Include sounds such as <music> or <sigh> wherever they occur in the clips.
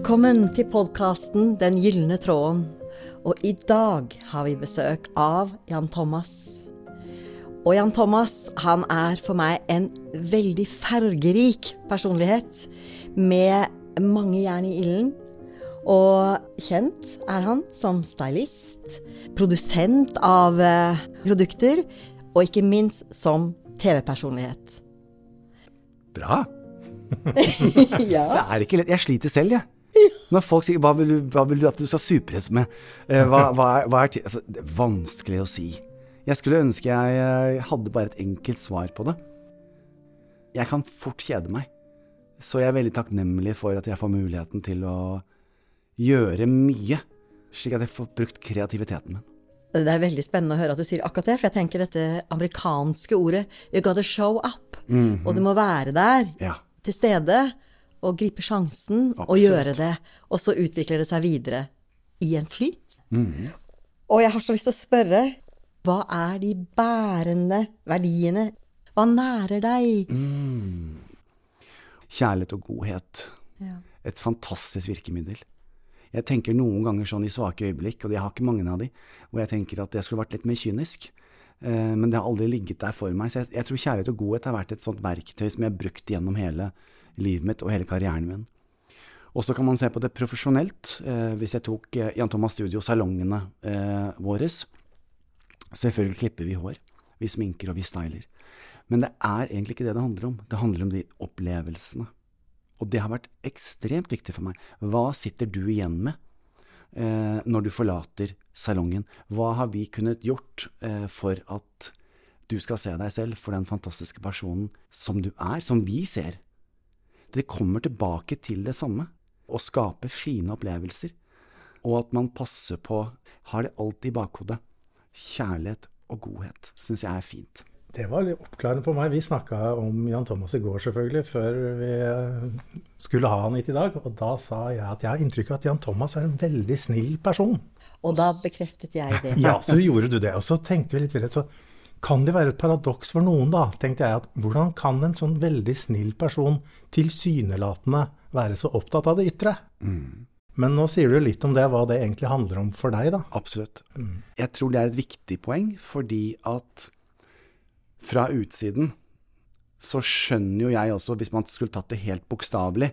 Velkommen til podkasten Den gylne tråden. Og i dag har vi besøk av Jan Thomas. Og Jan Thomas han er for meg en veldig fargerik personlighet med mange jern i ilden. Og kjent er han som stylist, produsent av eh, produkter, og ikke minst som TV-personlighet. Bra. <laughs> ja. Det er ikke lett. Jeg sliter selv, jeg. Når folk sier hva vil du, hva vil du at du skal superes med? Eh, hva, hva er, hva er altså, det er vanskelig å si. Jeg skulle ønske jeg eh, hadde bare et enkelt svar på det. Jeg kan fort kjede meg. Så jeg er veldig takknemlig for at jeg får muligheten til å gjøre mye, slik at jeg får brukt kreativiteten min. Det er veldig spennende å høre at du sier akkurat det, for jeg tenker dette amerikanske ordet 'you gotta show up'. Mhm. Og du må være der, Ja. til stede, og gripe sjansen og gjøre det. Og så utvikler det seg videre i en flyt. Mm. Og jeg har så lyst til å spørre, hva er de bærende verdiene? Hva nærer deg? Mm. Kjærlighet og godhet. Ja. Et fantastisk virkemiddel. Jeg tenker noen ganger sånn i svake øyeblikk, og jeg har ikke mange av de, hvor jeg tenker at jeg skulle vært litt mer kynisk. Eh, Men det har aldri ligget der for meg. Så jeg, jeg tror kjærlighet og godhet har vært et sånt verktøy som jeg har brukt gjennom hele livet mitt og hele karrieren min. Og så kan man se på det profesjonelt. Eh, hvis jeg tok eh, Jan Thomas Studio, salongene eh, våre Selvfølgelig klipper vi hår. Vi sminker og vi styler. Men det er egentlig ikke det det handler om. Det handler om de opplevelsene. Og det har vært ekstremt viktig for meg. Hva sitter du igjen med eh, når du forlater salongen? Hva har vi kunnet gjort eh, for at du skal se deg selv for den fantastiske personen som du er, som vi ser? Det kommer tilbake til det samme. Å skape fine opplevelser. Og at man passer på, har det alltid i bakhodet. Kjærlighet og godhet syns jeg er fint. Det var litt oppklarende for meg. Vi snakka om Jan Thomas i går, selvfølgelig, før vi eh, skulle ha han hit i dag. Og da sa jeg at jeg har inntrykk av at Jan Thomas er en veldig snill person. Og da bekreftet jeg det. Ja, så gjorde du det. Og så tenkte vi litt videre. Så kan det være et paradoks for noen, da, tenkte jeg. at Hvordan kan en sånn veldig snill person tilsynelatende være så opptatt av det ytre? Men nå sier du litt om det, hva det egentlig handler om for deg, da. Absolutt. Jeg tror det er et viktig poeng, fordi at fra utsiden så skjønner jo jeg også, hvis man skulle tatt det helt bokstavelig,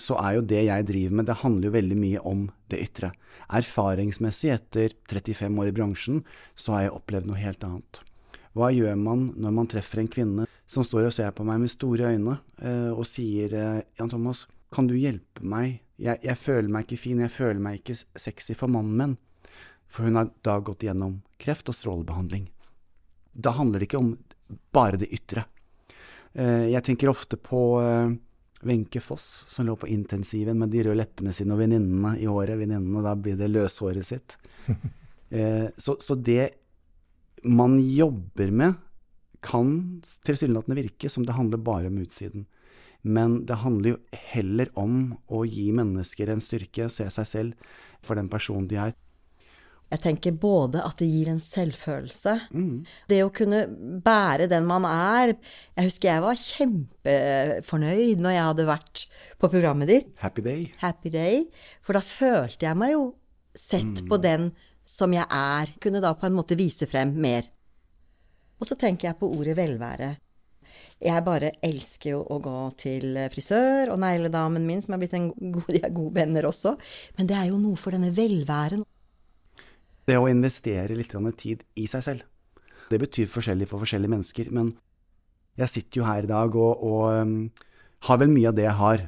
så er jo det jeg driver med, det handler jo veldig mye om det ytre. Erfaringsmessig, etter 35 år i bransjen, så har jeg opplevd noe helt annet. Hva gjør man når man treffer en kvinne som står og ser på meg med store øyne eh, og sier eh, Jan Thomas, kan du hjelpe meg? Jeg, jeg føler meg ikke fin, jeg føler meg ikke sexy for mannen min. For hun har da gått igjennom kreft og strålebehandling. Da handler det ikke om bare det ytre. Eh, Jeg tenker ofte på Wenche Foss, som lå på intensiven med de røde leppene sine og venninnene i håret. Venninnene, da blir det løshåret sitt. <laughs> Eh, Så, så det man jobber med, kan tilsynelatende virke som det handler bare om utsiden. Men det handler jo heller om å gi mennesker en styrke, se seg selv for den personen de er. Jeg tenker både at det gir en selvfølelse. Det å kunne bære den man er. Jeg husker jeg var kjempefornøyd når jeg hadde vært på programmet ditt, Happy day. Happy Day, for da følte jeg meg jo sett på den som jeg er. Kunne da på en måte vise frem mer. Og så tenker jeg på ordet velvære. Jeg bare elsker jo å gå til frisør, og negledamen min, som er blitt en god, de er gode venner også. Men det er jo noe for denne velværen. Det å investere litt tid i seg selv. Det betyr forskjellig for forskjellige mennesker, men jeg sitter jo her i dag og, og um, har vel mye av det jeg har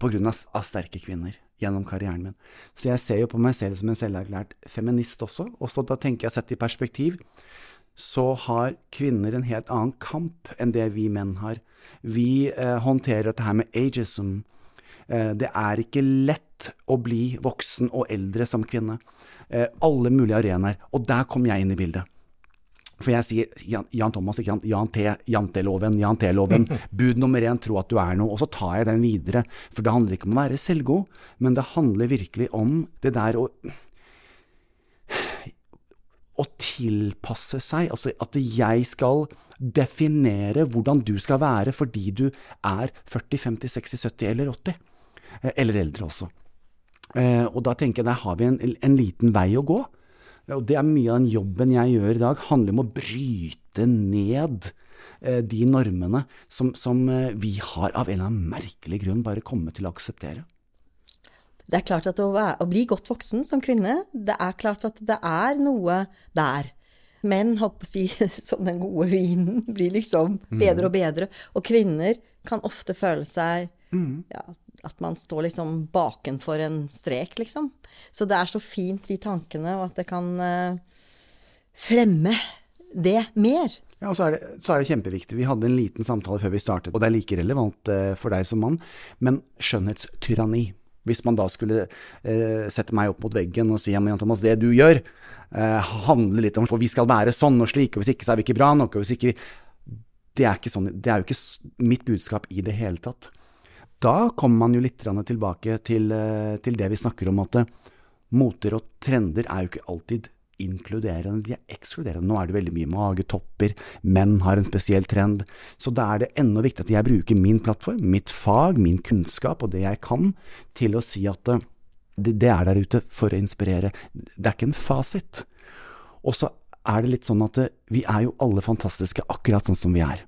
på grunn av, av sterke kvinner gjennom karrieren min. Så jeg ser jo på meg selv som en selverklært feminist også, og så da tenker jeg sett i perspektiv, så har kvinner en helt annen kamp enn det vi menn har. Vi eh, håndterer dette her med ageism. Eh, det er ikke lett å bli voksen og eldre som kvinne. Eh, alle mulige arenaer. Og der kom jeg inn i bildet. For jeg sier Jan, Jan Thomas, ikke sant? Jan T. Janteloven, Jan T-loven. <laughs> Bud nummer én, tro at du er noe. Og så tar jeg den videre. For det handler ikke om å være selvgod, men det handler virkelig om det der å å tilpasse seg, altså at jeg skal definere hvordan du skal være fordi du er 40, 50, 60, 70 eller 80. Eh, Eller eldre også. Eh, og da tenker jeg der har vi en, en liten vei å gå. Og det er mye av den jobben jeg gjør i dag, handler om å bryte ned eh, de normene som, som eh, vi har av en eller annen merkelig grunn bare kommet til å akseptere. Det er klart at å, å, bli godt voksen som kvinne, det er klart at det er noe der. Menn, håper å si, <laughs> som den gode vinen, blir liksom bedre og bedre. Og kvinner kan ofte føle seg mm. ja, at man står liksom bakenfor en strek, liksom. Så det er så fint, de tankene, og at det kan uh, fremme det mer. Ja, og så er, det, så er, det, kjempeviktig. Vi hadde en liten samtale før vi startet, og det er like relevant uh, for deg som mann, men skjønnhetstyranni. Hvis man da skulle eh, sette meg opp mot veggen og si ja, Jan Thomas, det du gjør, handler litt om for vi skal være sånn og slik, og hvis ikke så er vi ikke bra nok, og hvis ikke vi det er, sånn, det er jo ikke mitt budskap i det hele tatt da kommer man jo litt tilbake til, eh, til, det vi snakker om, at eh, moter og trender er jo ikke alltid inkluderende, de er ekskluderende. Nå er det veldig mye magetopper, menn har en spesiell trend. Så da er det enda viktig at jeg bruker min plattform, mitt fag, min kunnskap og det jeg kan, til å si at eh, det, det er der ute for å inspirere. Det er ikke en fasit. Og så er det litt sånn at vi er jo alle fantastiske akkurat sånn som vi er.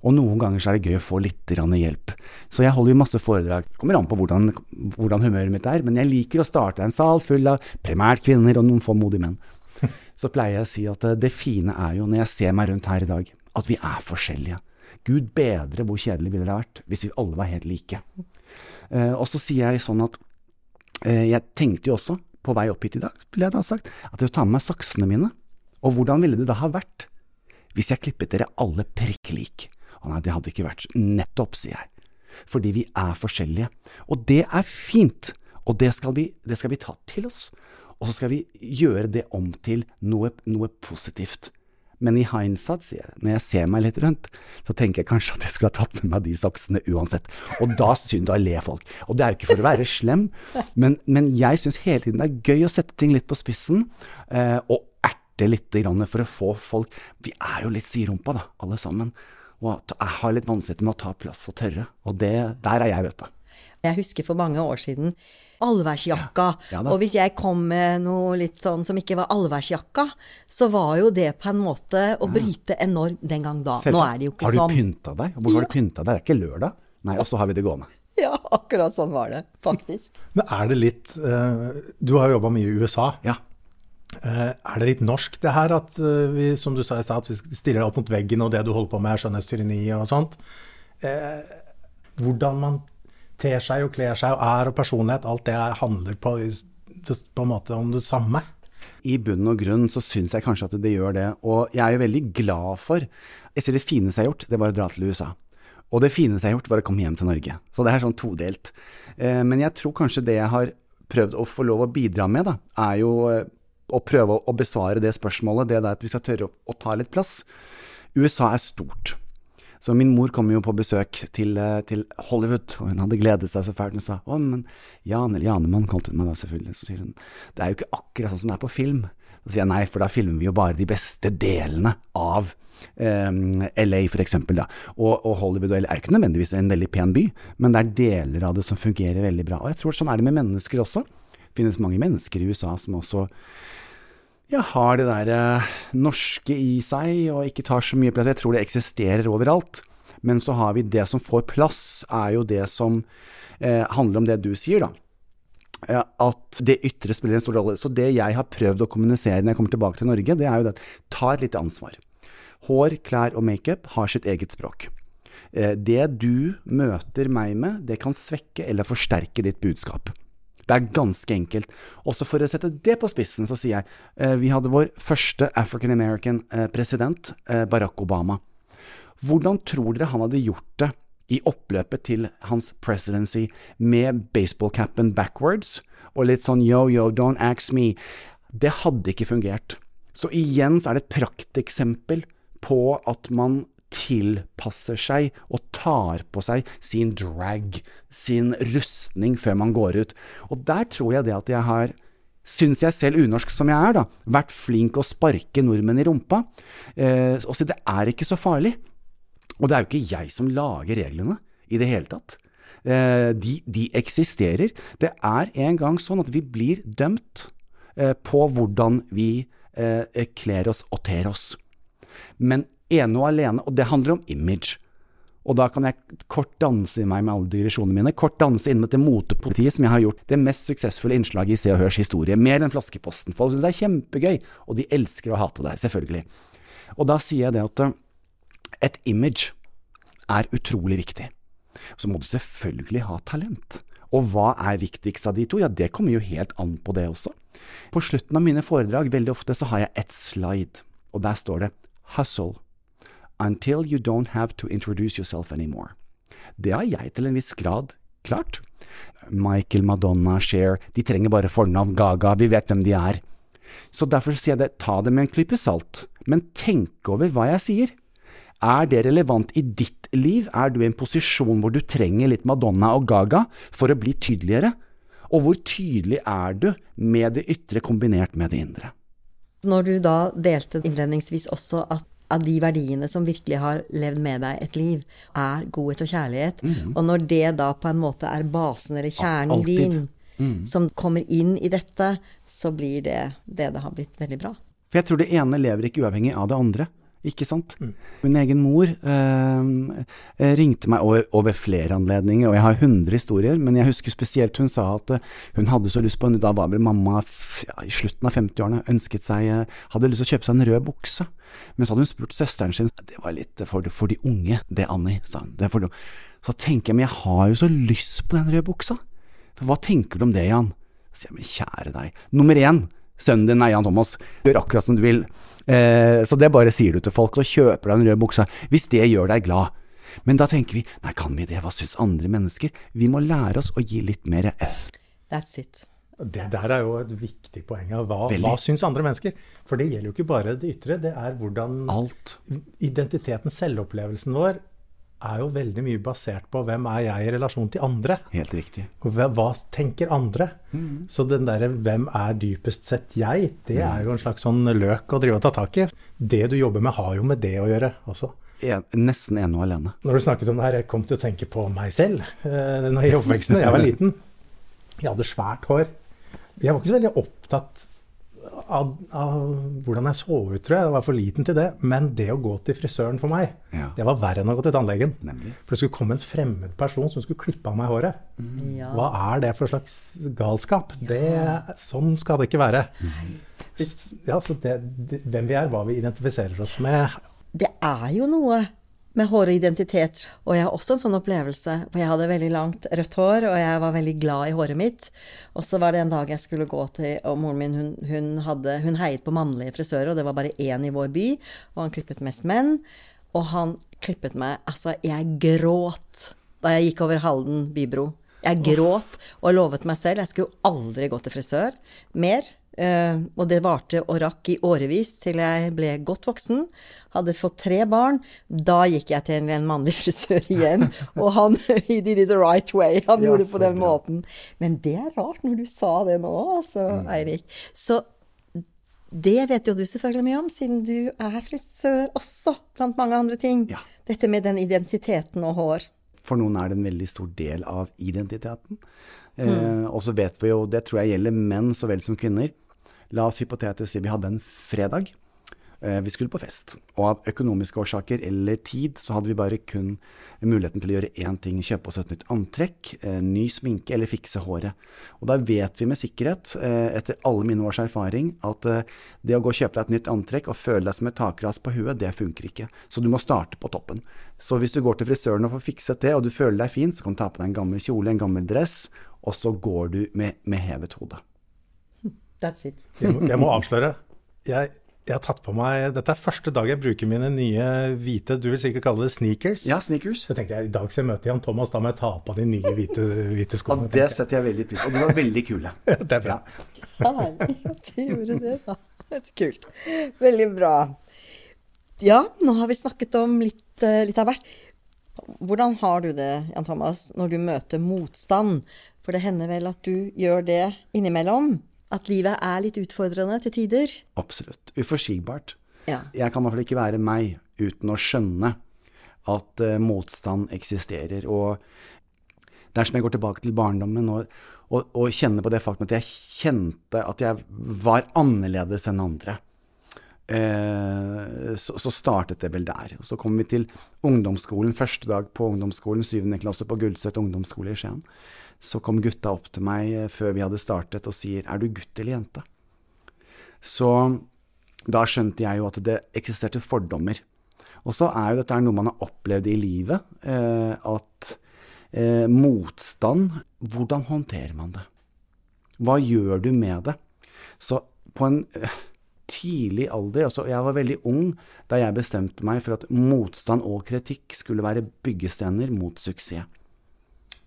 Og noen ganger så er det gøy å få litt hjelp. Så jeg holder jo masse foredrag. Kommer an på hvordan, hvordan, humøret mitt er, men jeg liker å starte en sal full av primært kvinner og noen få modige menn. Så pleier jeg å si at eh, det fine er jo, når jeg ser meg rundt her i dag, at vi er forskjellige. Gud bedre hvor kjedelig ville det vært hvis vi alle var helt like. Uh, og så sier jeg sånn at uh, jeg tenkte jo også, på vei opp hit i dag, ville jeg da sagt, at jeg tar ta med meg saksene mine. Og hvordan ville det da ha vært hvis jeg klippet dere alle prikk lik? Å nei, det hadde ikke vært Nettopp, sier jeg. Fordi vi er forskjellige. Og det er fint, og det skal vi, det skal vi ta til oss. Og så skal vi gjøre det om til noe, noe positivt. Men i hindsight, sier jeg, når jeg ser meg litt rundt, så tenker jeg kanskje at jeg skulle ha tatt med meg de saksene uansett. Og da synd, da ler folk. Og det er jo ikke for å være slem, men, men jeg syns hele tiden det er gøy å sette ting litt på spissen, eh, og erte litt for å få folk Vi er jo litt siderumpa, da, alle sammen. Og jeg har litt vanskeligheter med å ta plass og tørre. Og det, der er jeg, vet du. Jeg husker for mange år siden allværsjakka. Ja, og hvis jeg kom med noe litt sånn som ikke var allværsjakka, så var jo det på en måte å bryte enormt den gang da. Selvsagt. Nå er det jo ikke sånn. Har du pynta deg? Hvor har du pynta deg? Det er ikke lørdag? Nei, og så har vi det gående. Ja, akkurat sånn var det, faktisk. Men er det litt uh, Du har jo jobba mye i USA. Ja. Eh, er det litt norsk det her, at eh, vi som du sa i sted, at vi stiller opp mot veggen, og det du holder på med er skjønnhetstyranni og sånt? Eh, hvordan man ter seg og kler seg og er og personlighet, alt det handler på, på en måte om det samme? I bunn og grunn så syns jeg kanskje at det gjør det. Og jeg er jo veldig glad for Jeg sier det fineste jeg har gjort, det var å dra til USA. Og det fineste jeg har gjort, var å komme hjem til Norge. Så det er sånn todelt. Men jeg tror kanskje det jeg har prøvd å få lov å bidra med, da, er jo å prøve å besvare det spørsmålet, det er at vi skal tørre å, ta litt plass. USA er stort. Så min mor kom jo på besøk til, eh, til, Hollywood, og hun hadde gledet seg så fælt. Hun sa å, men Jan, eller Janemann kalte hun meg da selvfølgelig. Så sier hun det er jo ikke akkurat sånn som det er på film. Så sier jeg nei, for da filmer vi jo bare de beste delene av eh, LA, for eksempel. Da. Og, og Hollywood og LA er ikke nødvendigvis en veldig pen by, men det er deler av det som fungerer veldig bra. Og jeg tror sånn er det med mennesker også. Finnes mange mennesker i USA som også ja, har det der eh, norske i seg og ikke tar så mye plass. Jeg tror det eksisterer overalt. Men så har vi det som får plass, er jo det som eh, handler om det du sier, da. Eh, at det ytre spiller en stor rolle. Så det jeg har prøvd å kommunisere når jeg kommer tilbake til Norge, det er jo det at ta et lite ansvar. Hår, klær og makeup har sitt eget språk. Eh, det du møter meg med, det kan svekke eller forsterke ditt budskap. Det er ganske enkelt. Også for å sette det på spissen, så sier jeg eh, vi hadde vår første African American eh, president, eh, Barack Obama. Hvordan tror dere han hadde gjort det i oppløpet til hans presidency med baseballcapen backwards og litt sånn yo, yo, don't ask me? Det hadde ikke fungert. Så igjen så er det et prakteksempel på at man tilpasser seg og tar på seg sin drag, sin rustning, før man går ut. Og der tror jeg det at jeg har syns jeg selv, unorsk som jeg er, da, vært flink å sparke nordmenn i rumpa. Eh, og si det er ikke så farlig. Og det er jo ikke jeg som lager reglene i det hele tatt. Eh, de, de eksisterer. Det er en gang sånn at vi blir dømt eh, på hvordan vi eh, kler oss og ter oss. Men ene og alene, og det handler om image. Og da kan jeg kort danse i meg med alle digresjonene mine. Kort danse inn med det motepolitiet som jeg har gjort det mest suksessfulle innslaget i Se og Hørs historie. Mer enn Flaskeposten. Folk syns det er kjempegøy, og de elsker å hate deg, selvfølgelig. Og da sier jeg det at eh, et image er utrolig viktig. Så må du selvfølgelig ha talent. Og hva er viktigst av de to? Ja, det kommer jo helt an på det også. På slutten av mine foredrag, veldig ofte, så har jeg et slide, og der står det hustle until you don't have to introduce yourself anymore. Det har jeg til en viss grad klart. Michael, Madonna, Cher, de trenger bare fornavn, Gaga, vi vet hvem de er. Så derfor sier jeg det, ta det med en klype salt, men tenk over hva jeg sier. Er det relevant i ditt liv? Er du i en posisjon hvor du trenger litt Madonna og Gaga for å bli tydeligere? Og hvor tydelig er du med det ytre kombinert med det indre? Når du da delte innledningsvis også at av de verdiene som virkelig har levd med deg et liv, er godhet og kjærlighet. Mm. Og når det da på en måte er basen eller kjernen din mm. som kommer inn i dette, så blir det det det har blitt veldig bra. For jeg tror det ene lever ikke uavhengig av det andre. Ikke sant? Mm. Min egen mor eh, eh ringte meg over, over, flere anledninger, og jeg har 100 historier, men jeg husker spesielt hun sa at uh, hun hadde så lyst på en Da var vel mamma ja, i slutten av 50-årene, ønsket seg uh, Hadde lyst til å kjøpe seg en rød bukse. Men så hadde hun spurt søsteren sin Det var litt for, for de unge, det, Annie, sa hun. Det er for de. Så tenker jeg, men jeg har jo så lyst på den røde buksa. For hva tenker du om det, Jan? Så jeg, men kjære deg. Nummer én, sønnen din er Jan Thomas. Gjør akkurat som du vil. Eh, så det bare sier du til folk, så kjøper du en rød buksa. Hvis det gjør deg glad. Men da tenker vi nei, kan vi det, hva syns andre mennesker? Vi må lære oss å gi litt mer F. That's it. Det der er jo et viktig poeng. Hva, hva syns andre mennesker? For det gjelder jo ikke bare det ytre, det er hvordan Alt. Identiteten, selvopplevelsen vår, er jo veldig mye basert på hvem er jeg i relasjon til andre. Helt riktig. Hva, hva tenker andre? Mm. Så den derre 'hvem er dypest sett jeg', det mm. er jo en slags sånn løk å drive og ta tak i. Det du jobber med, har jo med det å gjøre også. En, nesten ene og alene. Når du snakket om det her, jeg kom til å tenke på meg selv eh, i oppveksten jeg var liten. Jeg hadde svært hår. Jeg var ikke så veldig opptatt av, av, hvordan jeg så ut, tror jeg. Jeg var for liten til det. Men det å gå til frisøren for meg, ja. det var verre enn å gå til tannlegen. Nemlig. For det skulle komme en fremmed person som skulle klippe av meg håret. Mm. Ja. Hva er det for slags galskap? Ja. Det, sånn skal det ikke være. Mm. Ja, så det, det, hvem vi er, hva vi identifiserer oss med Det er jo noe med hår og identitet. Og jeg har også en sånn opplevelse, for jeg hadde veldig langt rødt hår, og jeg var veldig glad i håret mitt. Og så var det en dag jeg skulle gå til Og moren min, hun, hun, hadde, hun heiet på mannlige frisører, og det var bare én i vår by, og han klippet mest menn. Og han klippet meg Altså, jeg gråt da jeg gikk over Halden bybro. Jeg gråt og lovet meg selv jeg skulle aldri gå til frisør mer. Uh, og det varte og rakk i årevis til jeg ble godt voksen. Hadde fått tre barn. Da gikk jeg til en mannlig <laughs> frisør igjen. og han <laughs> he did it the right way. Han gjorde det på den måten. Men det er rart når du sa det nå, altså, mm. Eirik. Så det vet jo du selvfølgelig mye om, siden du er frisør også, blant mange andre ting. Ja. Dette med den identiteten og hår. For noen er det en veldig stor del av identiteten. Mm. og så vet vi jo, det tror jeg gjelder menn så vel som kvinner. La oss hypotetisk si vi hadde en fredag. Eh, vi skulle på fest, og av økonomiske årsaker eller tid så hadde vi bare kun muligheten til å gjøre én ting, kjøpe oss et nytt antrekk, eh, ny sminke eller fikse håret. Og da vet vi med sikkerhet, etter alle mine års erfaring, at det å gå og kjøpe deg et nytt antrekk og føle deg som et takras på huet, det funker ikke. Så du må starte på toppen. Så hvis du går til frisøren og får fikset det, og du føler deg fin, så kan du ta på deg en gammel kjole, en gammel dress, og så går du med, med hevet hode. That's it. jeg, må, jeg må avsløre. Jeg, jeg, har tatt på meg Dette er første dag jeg bruker mine nye hvite du vil sikkert kalle det sneakers. Ja, sneakers. Så tenkte jeg i dag skal jeg møte Jan Thomas, da må jeg ta på de nye hvite, hvite skoene. Ja, det setter jeg veldig pris på. Og de var veldig kule. <laughs> det er bra. Ja, du <laughs> gjorde det, da. Det er kult. Veldig bra. Ja, nå har vi snakket om litt, eh, litt av hvert. Hvordan har du det, Jan Thomas, når du møter motstand? For det hender vel at du gjør det innimellom? At livet er litt utfordrende til tider? Absolutt. Uforsigbart. Ja. Jeg kan i hvert fall ikke være meg uten å skjønne at uh, motstand eksisterer. Og er jeg går tilbake til barndommen og, og, og kjenner på det faktum at jeg kjente at jeg var annerledes enn andre. uh, så, så, startet det vel der. Og så kom vi til ungdomsskolen, første dag på ungdomsskolen, syvende klasse på Gullset ungdomsskole i Skien. Så kom gutta opp til meg eh, før vi hadde startet og sier 'er du gutt eller jente'? Så da skjønte jeg jo at det eksisterte fordommer. Og så er jo dette noe man har opplevd i livet. Eh, at eh, motstand Hvordan håndterer man det? Hva gjør du med det? Så på en tidlig alder altså Jeg var veldig ung da jeg bestemte meg for at motstand og kritikk skulle være byggestener mot suksess.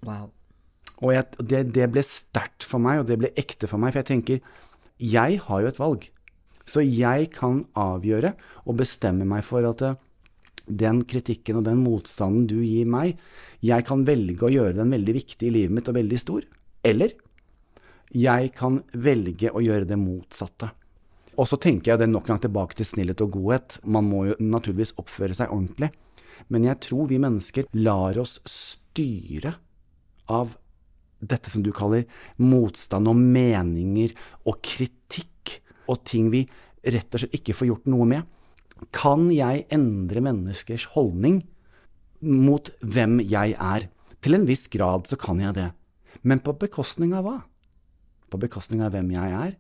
Wow. Og jeg, det, det, ble sterkt for meg, og det ble ekte for meg. For jeg tenker, jeg har jo et valg. Så jeg kan avgjøre og bestemme meg for at eh, den kritikken og den motstanden du gir meg, jeg kan velge å gjøre den veldig viktig i livet mitt og veldig stor. Eller jeg kan velge å gjøre det motsatte. Og så tenker jeg det nok en gang tilbake til snillhet og godhet. Man må jo naturligvis oppføre seg ordentlig. Men jeg tror vi mennesker lar oss styre av dette som du kaller motstand og meninger og kritikk, og ting vi rett og slett ikke får gjort noe med. Kan jeg endre menneskers holdning mot hvem jeg er? Til en viss grad så kan jeg det. Men på bekostning av hva? På bekostning av hvem jeg er?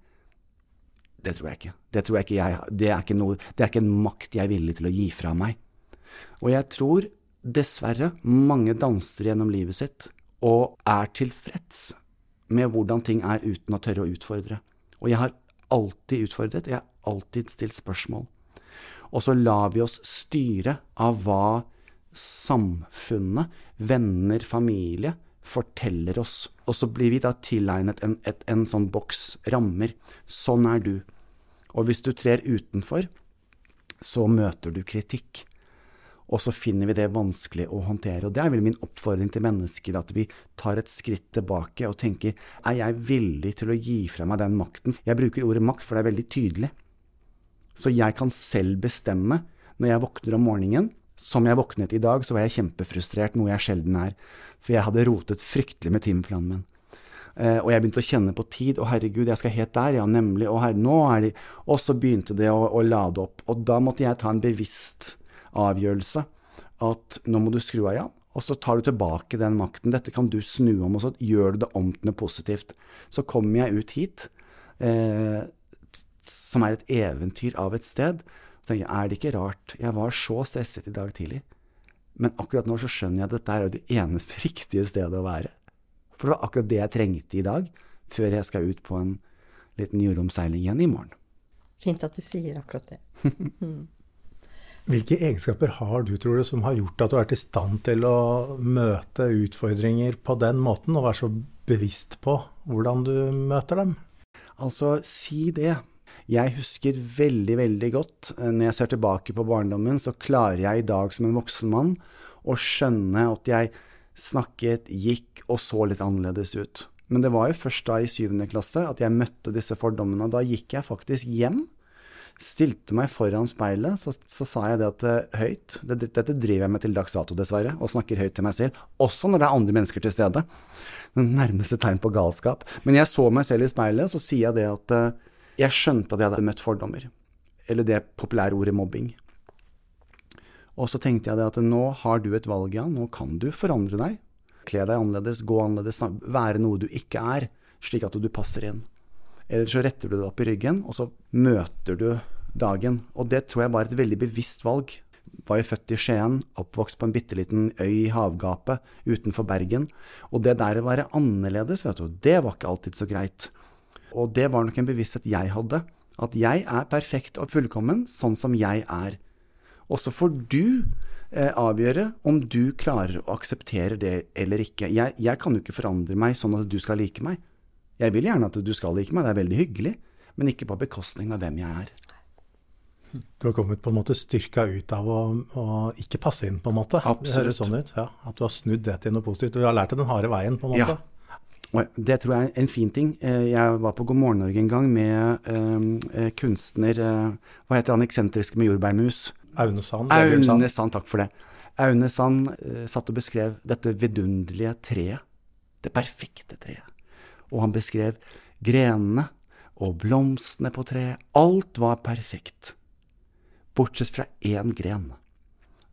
Det tror jeg ikke. Det, tror jeg ikke jeg, det, er ikke noe, det er ikke en makt jeg er villig til å gi fra meg. Og jeg tror dessverre mange danser gjennom livet sitt og er tilfreds med hvordan ting er uten å tørre å utfordre. Og jeg har alltid utfordret, jeg har alltid stilt spørsmål. Og så lar vi oss styre av hva samfunnet, venner, familie forteller oss. Og så blir vi da tilegnet en, et, en sånn boks rammer. Sånn er du. Og hvis du trer utenfor, så møter du kritikk. Og så finner vi det vanskelig å håndtere. Og det er vel min oppfordring til mennesker, at vi tar et skritt tilbake og tenker er jeg villig til å gi fra meg den makten? Jeg bruker ordet makt, for det er veldig tydelig. Så jeg kan selv bestemme når jeg våkner om morgenen. Som jeg våknet i dag, så var jeg kjempefrustrert, noe jeg sjelden er. For jeg hadde rotet fryktelig med timeplanen min. Uh, og jeg begynte å kjenne på tid. Å, herregud, jeg skal helt der, ja, nemlig. Å, herre, nå er de Og så begynte det å, å, lade opp. Og da måtte jeg ta en bevisst avgjørelse. At nå må du skru av, Jan. Og så tar du tilbake den makten. Dette kan du snu om, og så gjør du det om til noe positivt. Så kommer jeg ut hit, eh, som er et eventyr av et sted. Så tenker jeg, er det ikke rart? Jeg var så stresset i dag tidlig. Men akkurat nå så skjønner jeg at dette er jo det eneste <laughs> riktige stedet å være. For det var akkurat det jeg trengte i dag, før jeg skal ut på en liten jordomseiling igjen i morgen. Fint at du sier akkurat det. <laughs> Hvilke egenskaper har du, tror du, som har gjort at du har vært i stand til å møte utfordringer på den måten, og være så bevisst på hvordan du møter dem? Altså, si det. Jeg husker veldig, veldig godt, eh, når jeg ser tilbake på barndommen, så klarer jeg i dag som en voksen mann å skjønne at jeg snakket, gikk og så litt annerledes ut. Men det var jo først da i syvende klasse at jeg møtte disse fordommene, og da gikk jeg faktisk hjem. Stilte meg foran speilet, så, så sa jeg det at uh, høyt det, Dette driver jeg med til dags dato, dessverre, og snakker høyt til meg selv. Også når det er andre mennesker til stede. Det nærmeste tegn på galskap. Men jeg så meg selv i speilet, så sier jeg det at uh, jeg skjønte at jeg hadde møtt fordommer. Eller det populære ordet mobbing. Og så tenkte jeg det at nå har du et valg, Jan. Nå kan du forandre deg. Kle deg annerledes, gå annerledes, være noe du ikke er, slik at du passer inn. Eller så retter du deg opp i ryggen, og så møter du dagen. Og det tror jeg var et veldig bevisst valg. Var jo født i Skien, oppvokst på en bitte liten øy i havgapet utenfor Bergen. Og det der å være annerledes, vet du, det var ikke alltid så greit. Og det var nok en bevissthet jeg hadde. At jeg er perfekt og fullkommen sånn som jeg er. Og så får du eh, avgjøre om du klarer å akseptere det eller ikke. Jeg, jeg, kan jo ikke forandre meg sånn at du skal like meg. Jeg vil gjerne at du skal like meg, det er veldig hyggelig, men ikke på bekostning av hvem jeg er. Du har kommet på en måte styrka ut av å, å ikke passe inn, på en måte. Absolutt. Det høres sånn ut. Ja, at du har snudd det til noe positivt. Du har lært deg den harde veien, på en måte. Ja. Og det tror jeg er en fin ting. Eh, jeg var på God morgen Norge en gang med eh, kunstner Hva heter han eksentriske med jordbærmus? Aune Sand. Aune Sand, takk for det. Aune Sand eh, satt og beskrev dette vidunderlige treet Det perfekte treet. Og han beskrev grenene og blomstene på treet. Alt var perfekt. Bortsett fra én gren.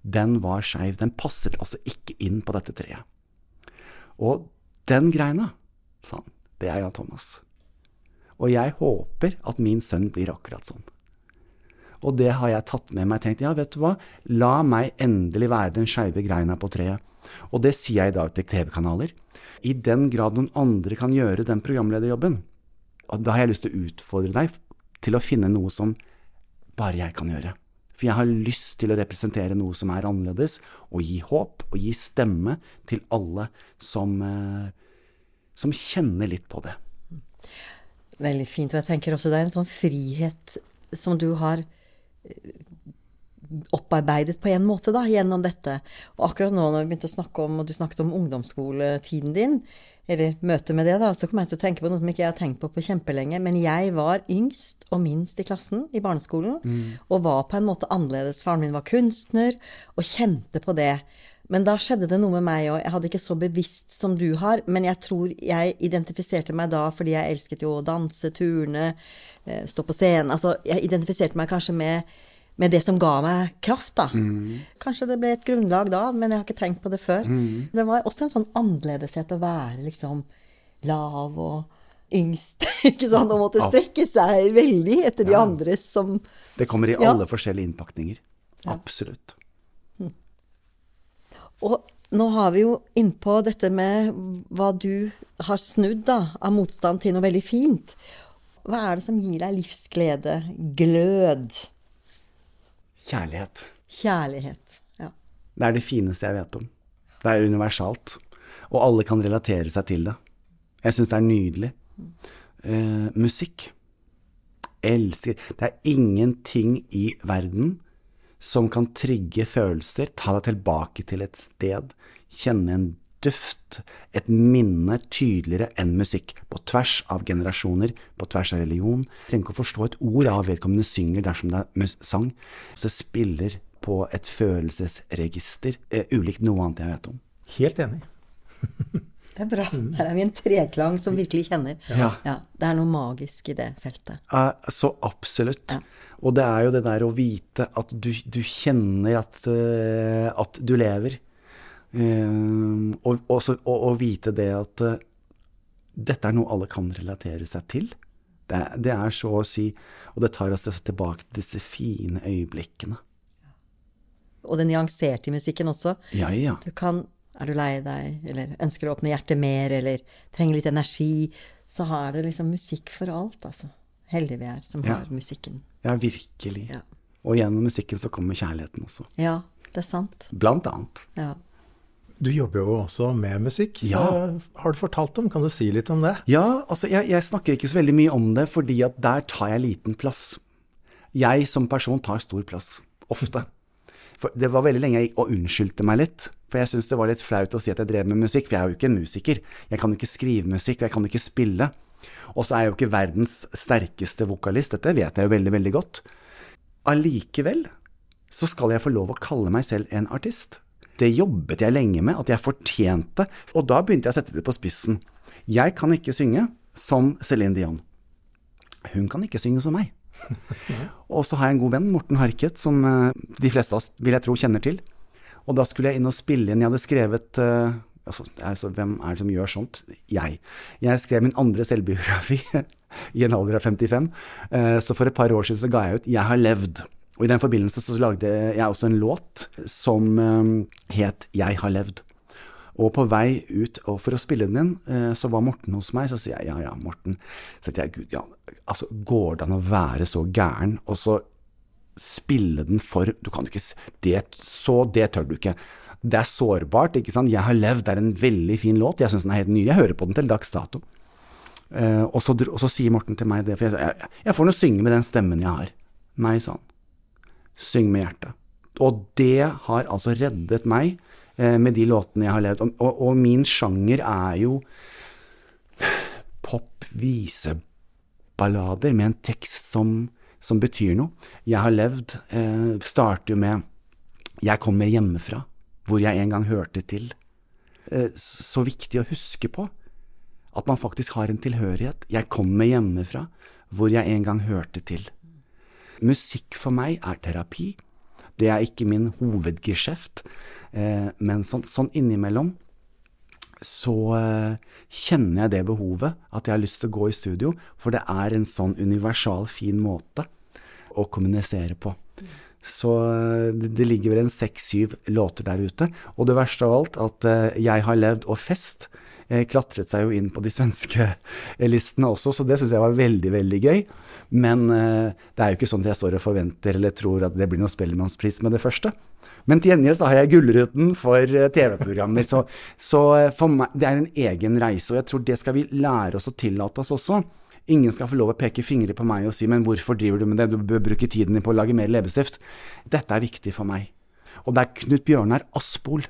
Den var skeiv. Den passet altså ikke inn på dette treet. Og den greina, sa han, det er Jan Thomas. Og jeg håper at min sønn blir akkurat sånn. Og det har jeg tatt med meg. tenkt, ja, vet du hva, la meg endelig være den skeive greina på treet. Og det sier jeg i dag til TV-kanaler. I den grad noen andre kan gjøre den programlederjobben, og da har jeg lyst til å utfordre deg til å finne noe som bare jeg kan gjøre. For jeg har lyst til å representere noe som er annerledes, og gi håp og gi stemme til alle som, eh, som kjenner litt på det. Veldig fint. Og jeg tenker også det er en sånn frihet som du har opparbeidet på en måte da, gjennom dette. Og akkurat nå når vi begynte å snakke om, og du snakket om ungdomsskoletiden din, eller møtet med det, da, så kom jeg til å tenke på noe som ikke jeg har tenkt på på kjempelenge. Men jeg var yngst og minst i klassen i barneskolen, mm. og var på en måte annerledes. Faren min var kunstner, og kjente på det. Men da skjedde det noe med meg òg. Jeg hadde ikke så bevisst som du har, men jeg tror jeg identifiserte meg da fordi jeg elsket jo å danse, turne, eh, stå på scenen. Altså, jeg identifiserte meg kanskje med, med det som ga meg kraft, da. Mm. Kanskje det ble et grunnlag da, men jeg har ikke tenkt på det før. Mm. Det var også en sånn annerledeshet å være liksom lav og yngst, <laughs> ikke sant, og måtte strekke seg veldig etter de ja. andres som Det kommer i alle ja. forskjellige innpakninger. Absolutt. Og nå har vi jo innpå dette med hva du har snudd da, av motstand til noe veldig fint. Hva er det som gir deg livsglede, glød? Kjærlighet. Kjærlighet, ja. Det er det fineste jeg vet om. Det er universalt. Og alle kan relatere seg til det. Jeg syns det er nydelig. Eh, musikk. Elsker Det er ingenting i verden som kan trigge følelser, ta deg tilbake til et sted, kjenne en duft, et minne tydeligere enn musikk, på tvers av generasjoner, på tvers av religion. Tenk trenger ikke å forstå et ord av vedkommende synger dersom det er sang. Så det spiller på et følelsesregister, eh, ulikt noe annet jeg vet om. Helt enig. <laughs> det er bra. Her er vi en treklang som virkelig kjenner. Ja. ja det er noe magisk i det feltet. Uh, så absolutt. Ja. Og det er jo det der å vite at du, du kjenner at, uh, at, du lever. Um, og, også, og, og, vite det at uh, dette er noe alle kan relatere seg til. Det, det, er så å si Og det tar oss tilbake til disse fine øyeblikkene. Og det nyanserte i musikken også. Ja, ja. Du kan Er du lei deg, eller ønsker å åpne hjertet mer, eller trenger litt energi, så har du liksom musikk for alt, altså. Heldige vi er som ja. har musikken. Ja, virkelig. Ja. Og gjennom musikken så kommer kjærligheten også. Ja, det er sant. Blant annet. Ja. Du jobber jo også med musikk. Ja. Har du fortalt om? Kan du si litt om det? Ja, altså jeg, jeg, snakker ikke så veldig mye om det, fordi at der tar jeg liten plass. Jeg som person tar stor plass. Ofte. For det var veldig lenge jeg og unnskyldte meg litt. For jeg syntes det var litt flaut å si at jeg drev med musikk, for jeg er jo ikke en musiker. Jeg kan jo ikke skrive musikk, og jeg kan ikke spille. Og så er jeg jo ikke verdens sterkeste vokalist, dette vet jeg jo veldig, veldig godt. Allikevel så skal jeg få lov å kalle meg selv en artist. Det jobbet jeg lenge med, at jeg fortjente, og da begynte jeg å sette det på spissen. Jeg kan ikke synge som Céline Dion. Hun kan ikke synge som meg. <laughs> Og så har jeg en god venn, Morten Harket, som eh, de fleste av oss, vil jeg tro, kjenner til. Og da skulle jeg inn og spille inn Jeg hadde skrevet uh, altså, altså, Hvem er det som gjør sånt? Jeg. Jeg skrev min andre selvbiografi <laughs> i en alder av 55. Eh, så for et par år siden så ga jeg ut 'Jeg har levd'. Og i den forbindelse så lagde jeg også en låt som eh, het 'Jeg har levd'. Og på vei ut og for å spille den inn, eh, så var Morten hos meg. Så sier jeg ja, ja, Morten. Så jeg, Gud, ja, altså, går det an å være så gæren, og så spille den for Du kan ikke det, Så det tør du ikke. Det er sårbart, ikke sant. 'Jeg har levd' er en veldig fin låt. Jeg syns den er helt ny. Jeg hører på den til dags dato. Uh, og, så, og, så, sier Morten til meg det, for jeg, jeg, jeg får nå synge med den stemmen jeg har. Nei, sa han. Syng med hjertet. Og det har altså reddet meg uh, med de låtene jeg har levd. Og, og, og min sjanger er jo pop, viseballader med en tekst som, som betyr noe. Jeg har levd uh, starter jo med 'Jeg kommer hjemmefra' hvor jeg en gang hørte til. Eh, så viktig å huske på. At man faktisk har en tilhørighet. Jeg kommer hjemmefra, hvor jeg en gang hørte til. Musikk for meg er terapi. Det er ikke min hovedgeskjeft, eh, men sånn, sånn, innimellom så eh, kjenner jeg det behovet, at jeg har lyst til å gå i studio, for det er en sånn universal, fin måte å kommunisere på. Så eh, det ligger vel en seks-syv låter der ute. Og det verste av alt, at eh, jeg har levd og fest eh, klatret seg jo inn på de svenske listene også, så det syns jeg var veldig, veldig gøy. Men det er jo ikke sånn at jeg står og forventer eller tror at det blir noen Spellemannspris med det første. Men til gjengjeld så har jeg Gullruten for TV-programmer. Så, så, for meg, det er en egen reise, og jeg tror det skal vi lære oss å tillate oss også. Ingen skal få lov å peke fingre på meg og si 'men hvorfor driver du med det, du bør bruke tiden din på å lage mer leppestift'. Dette er viktig for meg. Og det er Knut Bjørnar Aspol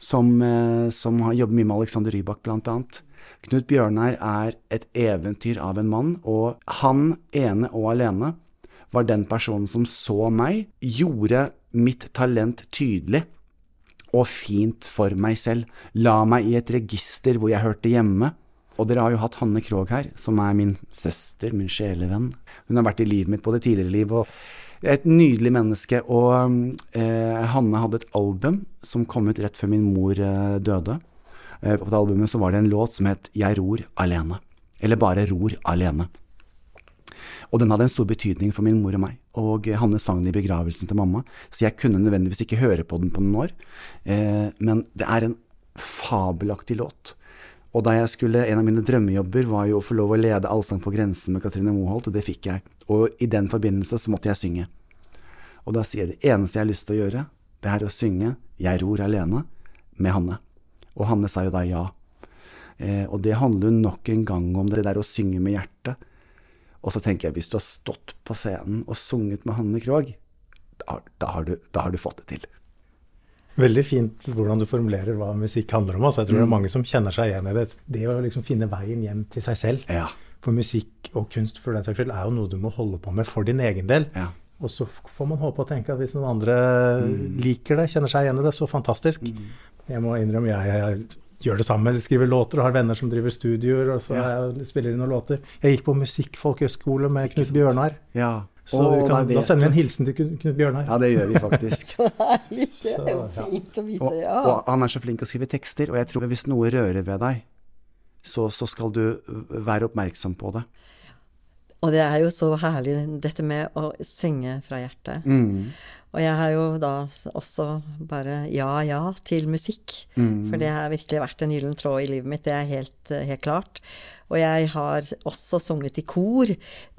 som, eh, som har jobbet mye med Alexander Rybak, blant annet. Knut Bjørnar er et eventyr av en mann, og han ene og alene var den personen som så meg, gjorde mitt talent tydelig og fint for meg selv, la meg i et register hvor jeg hørte hjemme, og dere har jo hatt Hanne Krogh her, som er min søster, min sjelevenn. Hun har vært i livet mitt både tidligere liv og et nydelig menneske. Og eh, Hanne hadde et album som kom ut rett før min mor eh, døde. Eh, på det albumet så var det en låt som het Jeg ror alene. Eller bare Ror alene. Og den hadde en stor betydning for min mor og meg. Og Hanne sang den i begravelsen til mamma, så jeg kunne nødvendigvis ikke høre på den på noen år. Eh, men det er en fabelaktig låt. Og da jeg skulle, En av mine drømmejobber var jo å få lov å lede Allsang på grensen med Katrine Moholt, og det fikk jeg. Og i den forbindelse så måtte jeg synge. Og da sier jeg det eneste jeg har lyst til å gjøre, det er å synge 'Jeg ror alene' med Hanne. Og Hanne sa jo da ja. Eh, og det handler jo nok en gang om det der å synge med hjertet. Og så tenker jeg, hvis du har stått på scenen og sunget med Hanne Krogh, da, da, da har du fått det til. Veldig fint hvordan du formulerer hva musikk handler om. Altså. Jeg tror mm. det er mm. mange som kjenner seg igjen i det. Det å liksom finne veien hjem til seg selv. Ja. For musikk og kunst for den saks skyld er jo noe du må holde på med for din egen del. Ja. Og så får man håpe og tenke at hvis noen andre mm. liker det, kjenner seg igjen i det, så fantastisk. Mm. Jeg må innrømme jeg, jeg, gjør det samme, Jeg skriver låter og har venner som driver studioer, og så ja. jeg spiller inn noen låter. Jeg gikk på musikkfolkehøgskole med Knut Bjørnar. Ja. Så kan, da, sender vi en hilsen til Knut Bjørnar. Ja, det gjør vi faktisk. herlig. <laughs> Det er jo fint å vite, ja. Og, og, han er så flink å skrive tekster, og jeg tror hvis noe rører ved deg, så, så skal du være oppmerksom på det. Og det er jo så herlig, dette med å synge fra hjertet. Mm. Og jeg har jo da også bare ja, ja til musikk. Mm. For det har virkelig vært en gyllen tråd i livet mitt, det er helt, helt klart. Og jeg har også sunget i kor,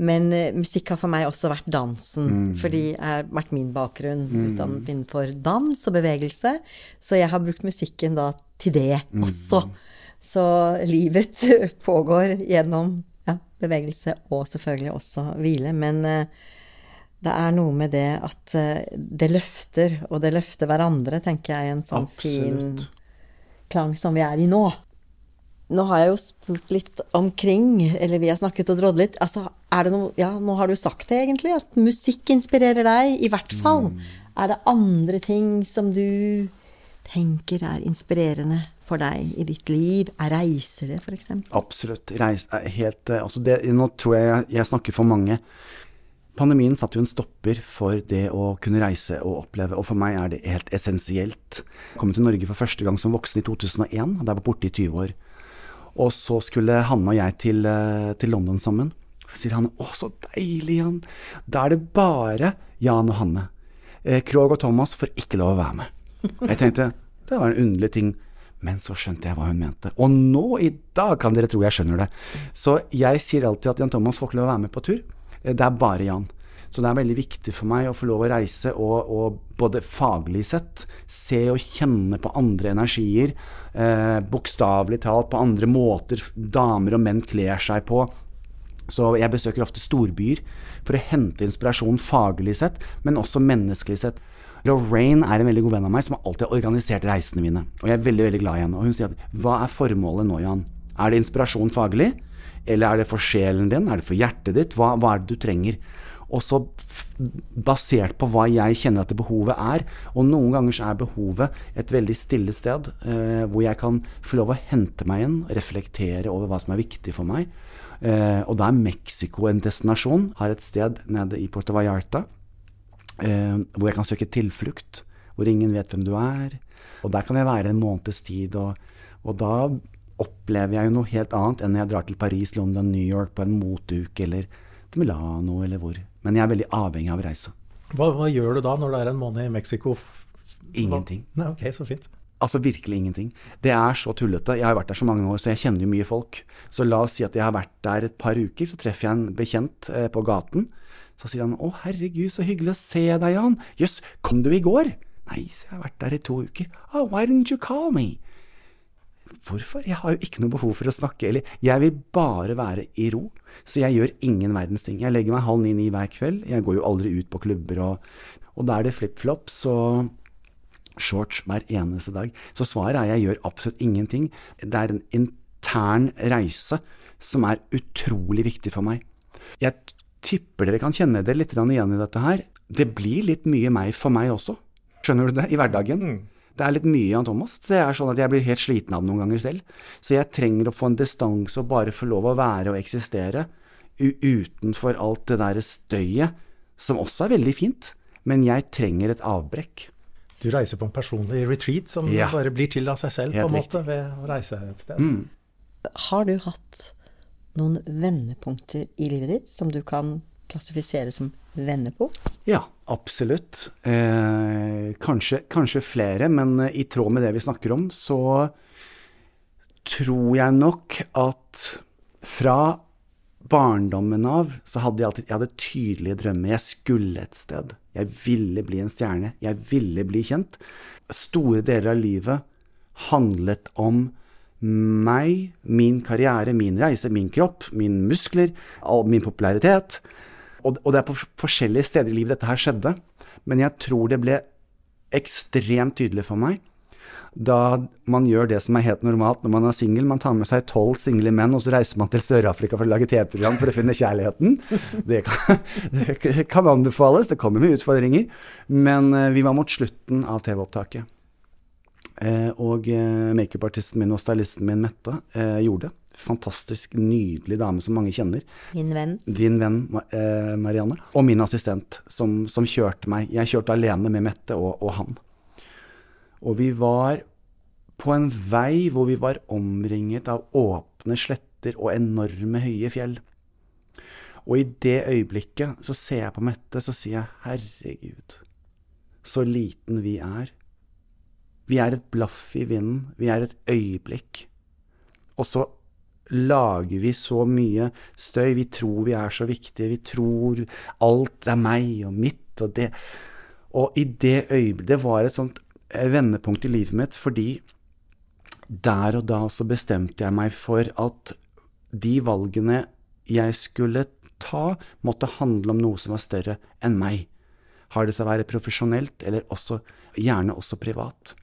men uh, musikk har for meg også vært dansen. Mm. Fordi det har vært min bakgrunn mm. utdannet innenfor dans og bevegelse. Så jeg har brukt musikken da til det mm. også. Så livet <laughs> pågår gjennom bevegelse og selvfølgelig også hvile. Men uh, det er noe med det at uh, det løfter, og det løfter hverandre, tenker jeg, en sånn Absolutt. fin klang som vi er i nå. Nå har jeg jo spurt litt omkring, eller vi har snakket og drådd litt. Altså, er det noe Ja, nå har du sagt det, egentlig, at musikk inspirerer deg, i hvert fall. Mm. Er det andre ting som du tenker er inspirerende for deg i ditt liv? Er reiser det, f.eks.? Absolutt. Reis helt eh, Altså, det, nå tror jeg jeg snakker for mange. Pandemien satte jo en stopper for det å kunne reise og oppleve, og for meg er det helt essensielt. Jeg kom til Norge for første gang som voksen i 2001, da jeg var borte i 20 år. Og så skulle Hanne og jeg til, eh, til London sammen. Så sier Hanne 'Å, så deilig, Jan'. Da er det bare Jan og Hanne. Eh, Krog og Thomas får ikke lov å være med. Jeg tenkte det var en underlig ting. Men så skjønte jeg hva hun mente. Og nå i dag kan dere tro jeg skjønner det. Så jeg sier alltid at Jan Thomas får ikke lov å være med på tur. Eh, det er bare Jan. Så det er veldig viktig for meg å få lov å reise og, og både faglig sett se og kjenne på andre energier. Eh, Bokstavelig talt på andre måter damer og menn kler seg på. Så jeg besøker ofte storbyer for å hente inspirasjon faglig sett, men også menneskelig sett. Lorraine er en veldig god venn av meg som alltid har organisert reisene mine. Og jeg er veldig veldig glad i henne. Og hun sier at hva er formålet nå, Jan? Er det inspirasjon faglig? Eller er det for sjelen din? Er det for hjertet ditt? Hva, hva er det du trenger? Og så basert på hva jeg kjenner at det behovet er. Og noen ganger så er behovet et veldig stille sted, eh, hvor jeg kan få lov å hente meg inn, reflektere over hva som er viktig for meg. Eh, og da er Mexico en destinasjon. Har et sted nede i Puerto Vallarta hvor jeg kan søke tilflukt. Hvor ingen vet hvem du er. Og der kan jeg være en måneds tid. Og, og da opplever jeg jo noe helt annet enn når jeg drar til Paris, London, New York på en moteuke, eller til Milano, eller hvor. Men jeg er veldig avhengig av å reise. Hva, hva, gjør du da når det er en måned i Mexico? Ingenting. Nei, ok, så fint. Altså virkelig ingenting. Det er så tullete. Jeg har vært der så mange år, så jeg kjenner jo mye folk. Så la oss si at jeg har vært der et par uker, så treffer jeg en bekjent eh, på gaten. Så sier han 'Å, herregud, så hyggelig å se deg, Jan'. 'Jøss, kom du i går?' 'Nei, så jeg har vært der i to uker'. 'Oh, why didn't you call me?' Hvorfor? Jeg har jo ikke noe behov for å snakke, eller jeg vil bare være i ro. Så jeg gjør ingen verdens ting. Jeg legger meg halv ni-ni hver kveld. Jeg går jo aldri ut på klubber, og, og da er det flipflops og shorts hver eneste dag. Så svaret er jeg gjør absolutt ingenting. Det er en intern reise som er utrolig viktig for meg. Jeg tipper dere kan kjenne dere litt igjen i dette her. Det blir litt mye meg for meg også. Skjønner du det? I hverdagen. Mm. Det er litt mye Jan Thomas. Det er sånn at jeg blir helt sliten av det noen ganger selv. Så jeg trenger å få en distanse og bare få lov å være og eksistere utenfor alt det der støyet, som også er veldig fint. Men jeg trenger et avbrekk. Du reiser på en personlig retreat som ja. bare blir til av seg selv, på en måte, ved å reise et sted. Mm. Har du hatt noen vendepunkter i livet ditt som du kan klassifisere som vendepunkt? Ja, absolutt. Eh, kanskje, kanskje, flere, men eh, i tråd med det vi snakker om, så tror jeg nok at fra barndommen av så hadde jeg alltid jeg hadde tydelige drømmer. Jeg skulle et sted. Jeg ville bli en stjerne. Jeg ville bli kjent. Store deler av livet handlet om meg, min karriere, min reise, min kropp, mine muskler, min popularitet. Og, og det er på forskjellige steder i livet dette her skjedde. Men jeg tror det ble ekstremt tydelig for meg da man gjør det som er helt normalt når man er singel. Man tar med seg tolv single menn, og så reiser man til Sør-Afrika for å lage TV-program for å finne kjærligheten. Det kan, <laughs> det kan, anbefales. Det kommer med utfordringer. Men eh, vi var mot slutten av TV-opptaket. Eh, og eh, makeupartisten min og stylisten min, Mette, eh, gjorde det. Fantastisk nydelig dame som mange kjenner. Min venn. Din venn Marianne. Og min assistent, som, som, kjørte meg. Jeg kjørte alene med Mette og, og han. Og vi var på en vei hvor vi var omringet av åpne sletter og enorme høye fjell. Og i det øyeblikket så ser jeg på Mette, så sier jeg herregud, så liten vi er. Vi er et blaff i vinden. Vi er et øyeblikk. Og så lager vi så mye støy. Vi tror vi er så viktige. Vi tror alt er meg og mitt og det. Og i det øyeblikket Det var et sånt vendepunkt i livet mitt fordi der og da så bestemte jeg meg for at de valgene jeg skulle ta, måtte handle om noe som var større enn meg. Har det seg være profesjonelt, eller også, gjerne også privat.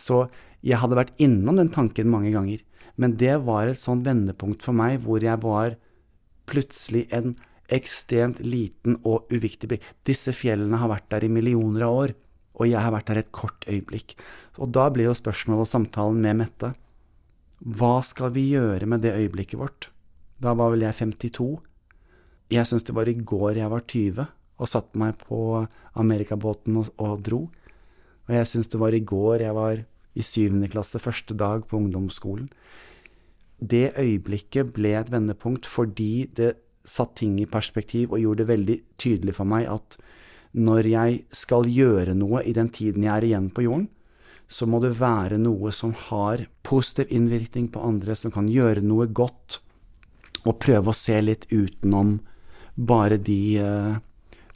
Så jeg hadde vært innom den tanken mange ganger. Men det var et sånn vendepunkt for meg hvor jeg var plutselig en ekstremt liten og uviktig blikk. Disse fjellene har vært der i millioner av år, og jeg har vært der et kort øyeblikk. Og da blir jo spørsmålet og samtalen med Mette Hva skal vi gjøre med det øyeblikket vårt? Da var vel jeg 52. Jeg syns det var i går jeg var 20 og satte meg på amerikabåten og, og dro. Og jeg syns det var i går jeg var i syvende klasse, første dag på ungdomsskolen. Det øyeblikket ble et vendepunkt fordi det satt ting i perspektiv og gjorde det veldig tydelig for meg at når jeg skal gjøre noe i den tiden jeg er igjen på jorden, så må det være noe som har positiv innvirkning på andre, som kan gjøre noe godt, og prøve å se litt utenom bare de, eh,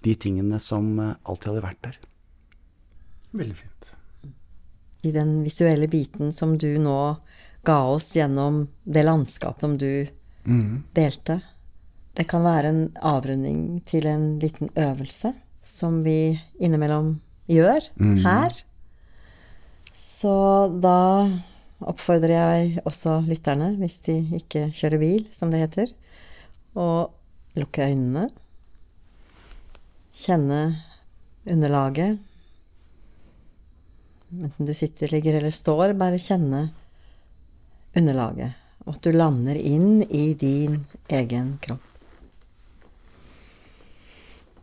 de tingene som eh, alltid hadde vært der. Veldig fint. I den visuelle biten som du nå ga oss gjennom det landskapet som du mm. delte. Det kan være en avrunding til en liten øvelse som vi innimellom gjør mm. her. Så da oppfordrer jeg også lytterne, hvis de ikke kjører bil, som det heter, å lukke øynene kjenne underlaget. Enten du sitter, ligger eller står, bare kjenne underlaget. Og at du lander inn i din egen kropp.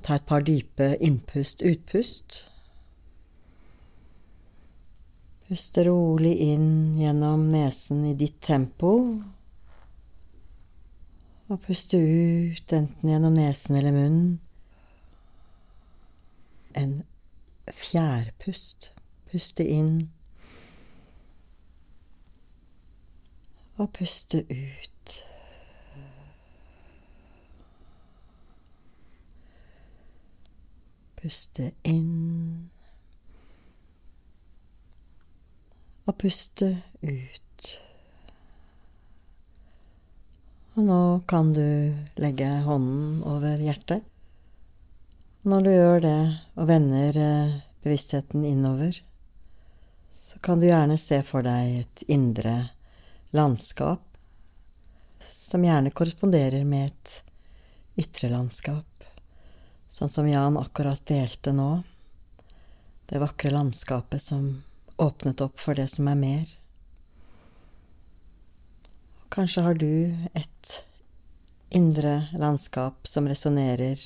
Ta et par dype innpust-utpust. Puste rolig inn gjennom nesen i ditt tempo. Og puste ut enten gjennom nesen eller munnen. En fjærpust. Puste inn. Og puste ut. Puste inn. Og puste ut. Og nå kan du legge hånden over hjertet. Når du gjør det og vender eh, bevisstheten innover, så kan du gjerne se for deg et indre landskap som gjerne korresponderer med et ytre landskap sånn som Jan akkurat delte nå. Det vakre landskapet som åpnet opp for det som er mer. Kanskje har du et indre landskap som resonnerer,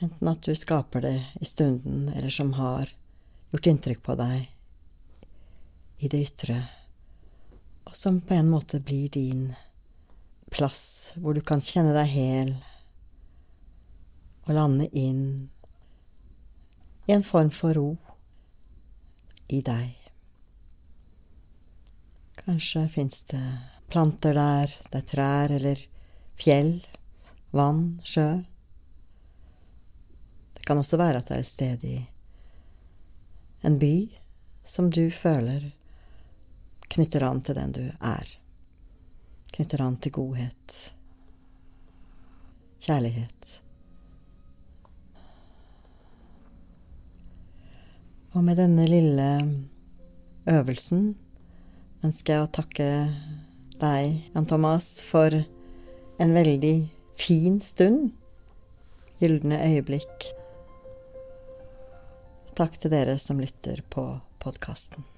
enten at du skaper det i stunden, eller som har gjort inntrykk på deg i det ytre, og som på en måte blir din plass, hvor du kan kjenne deg hel og lande inn i en form for ro i deg. Kanskje fins det planter der, det er trær eller fjell, vann, sjø. Det kan også være at det er et sted i en by som du føler knytter an til den du er. Knytter an til godhet, kjærlighet. Og med denne lille øvelsen ønsker jeg å takke deg, Jan Thomas, for en veldig fin stund. Gylne øyeblikk. Takk til dere som lytter på podkasten.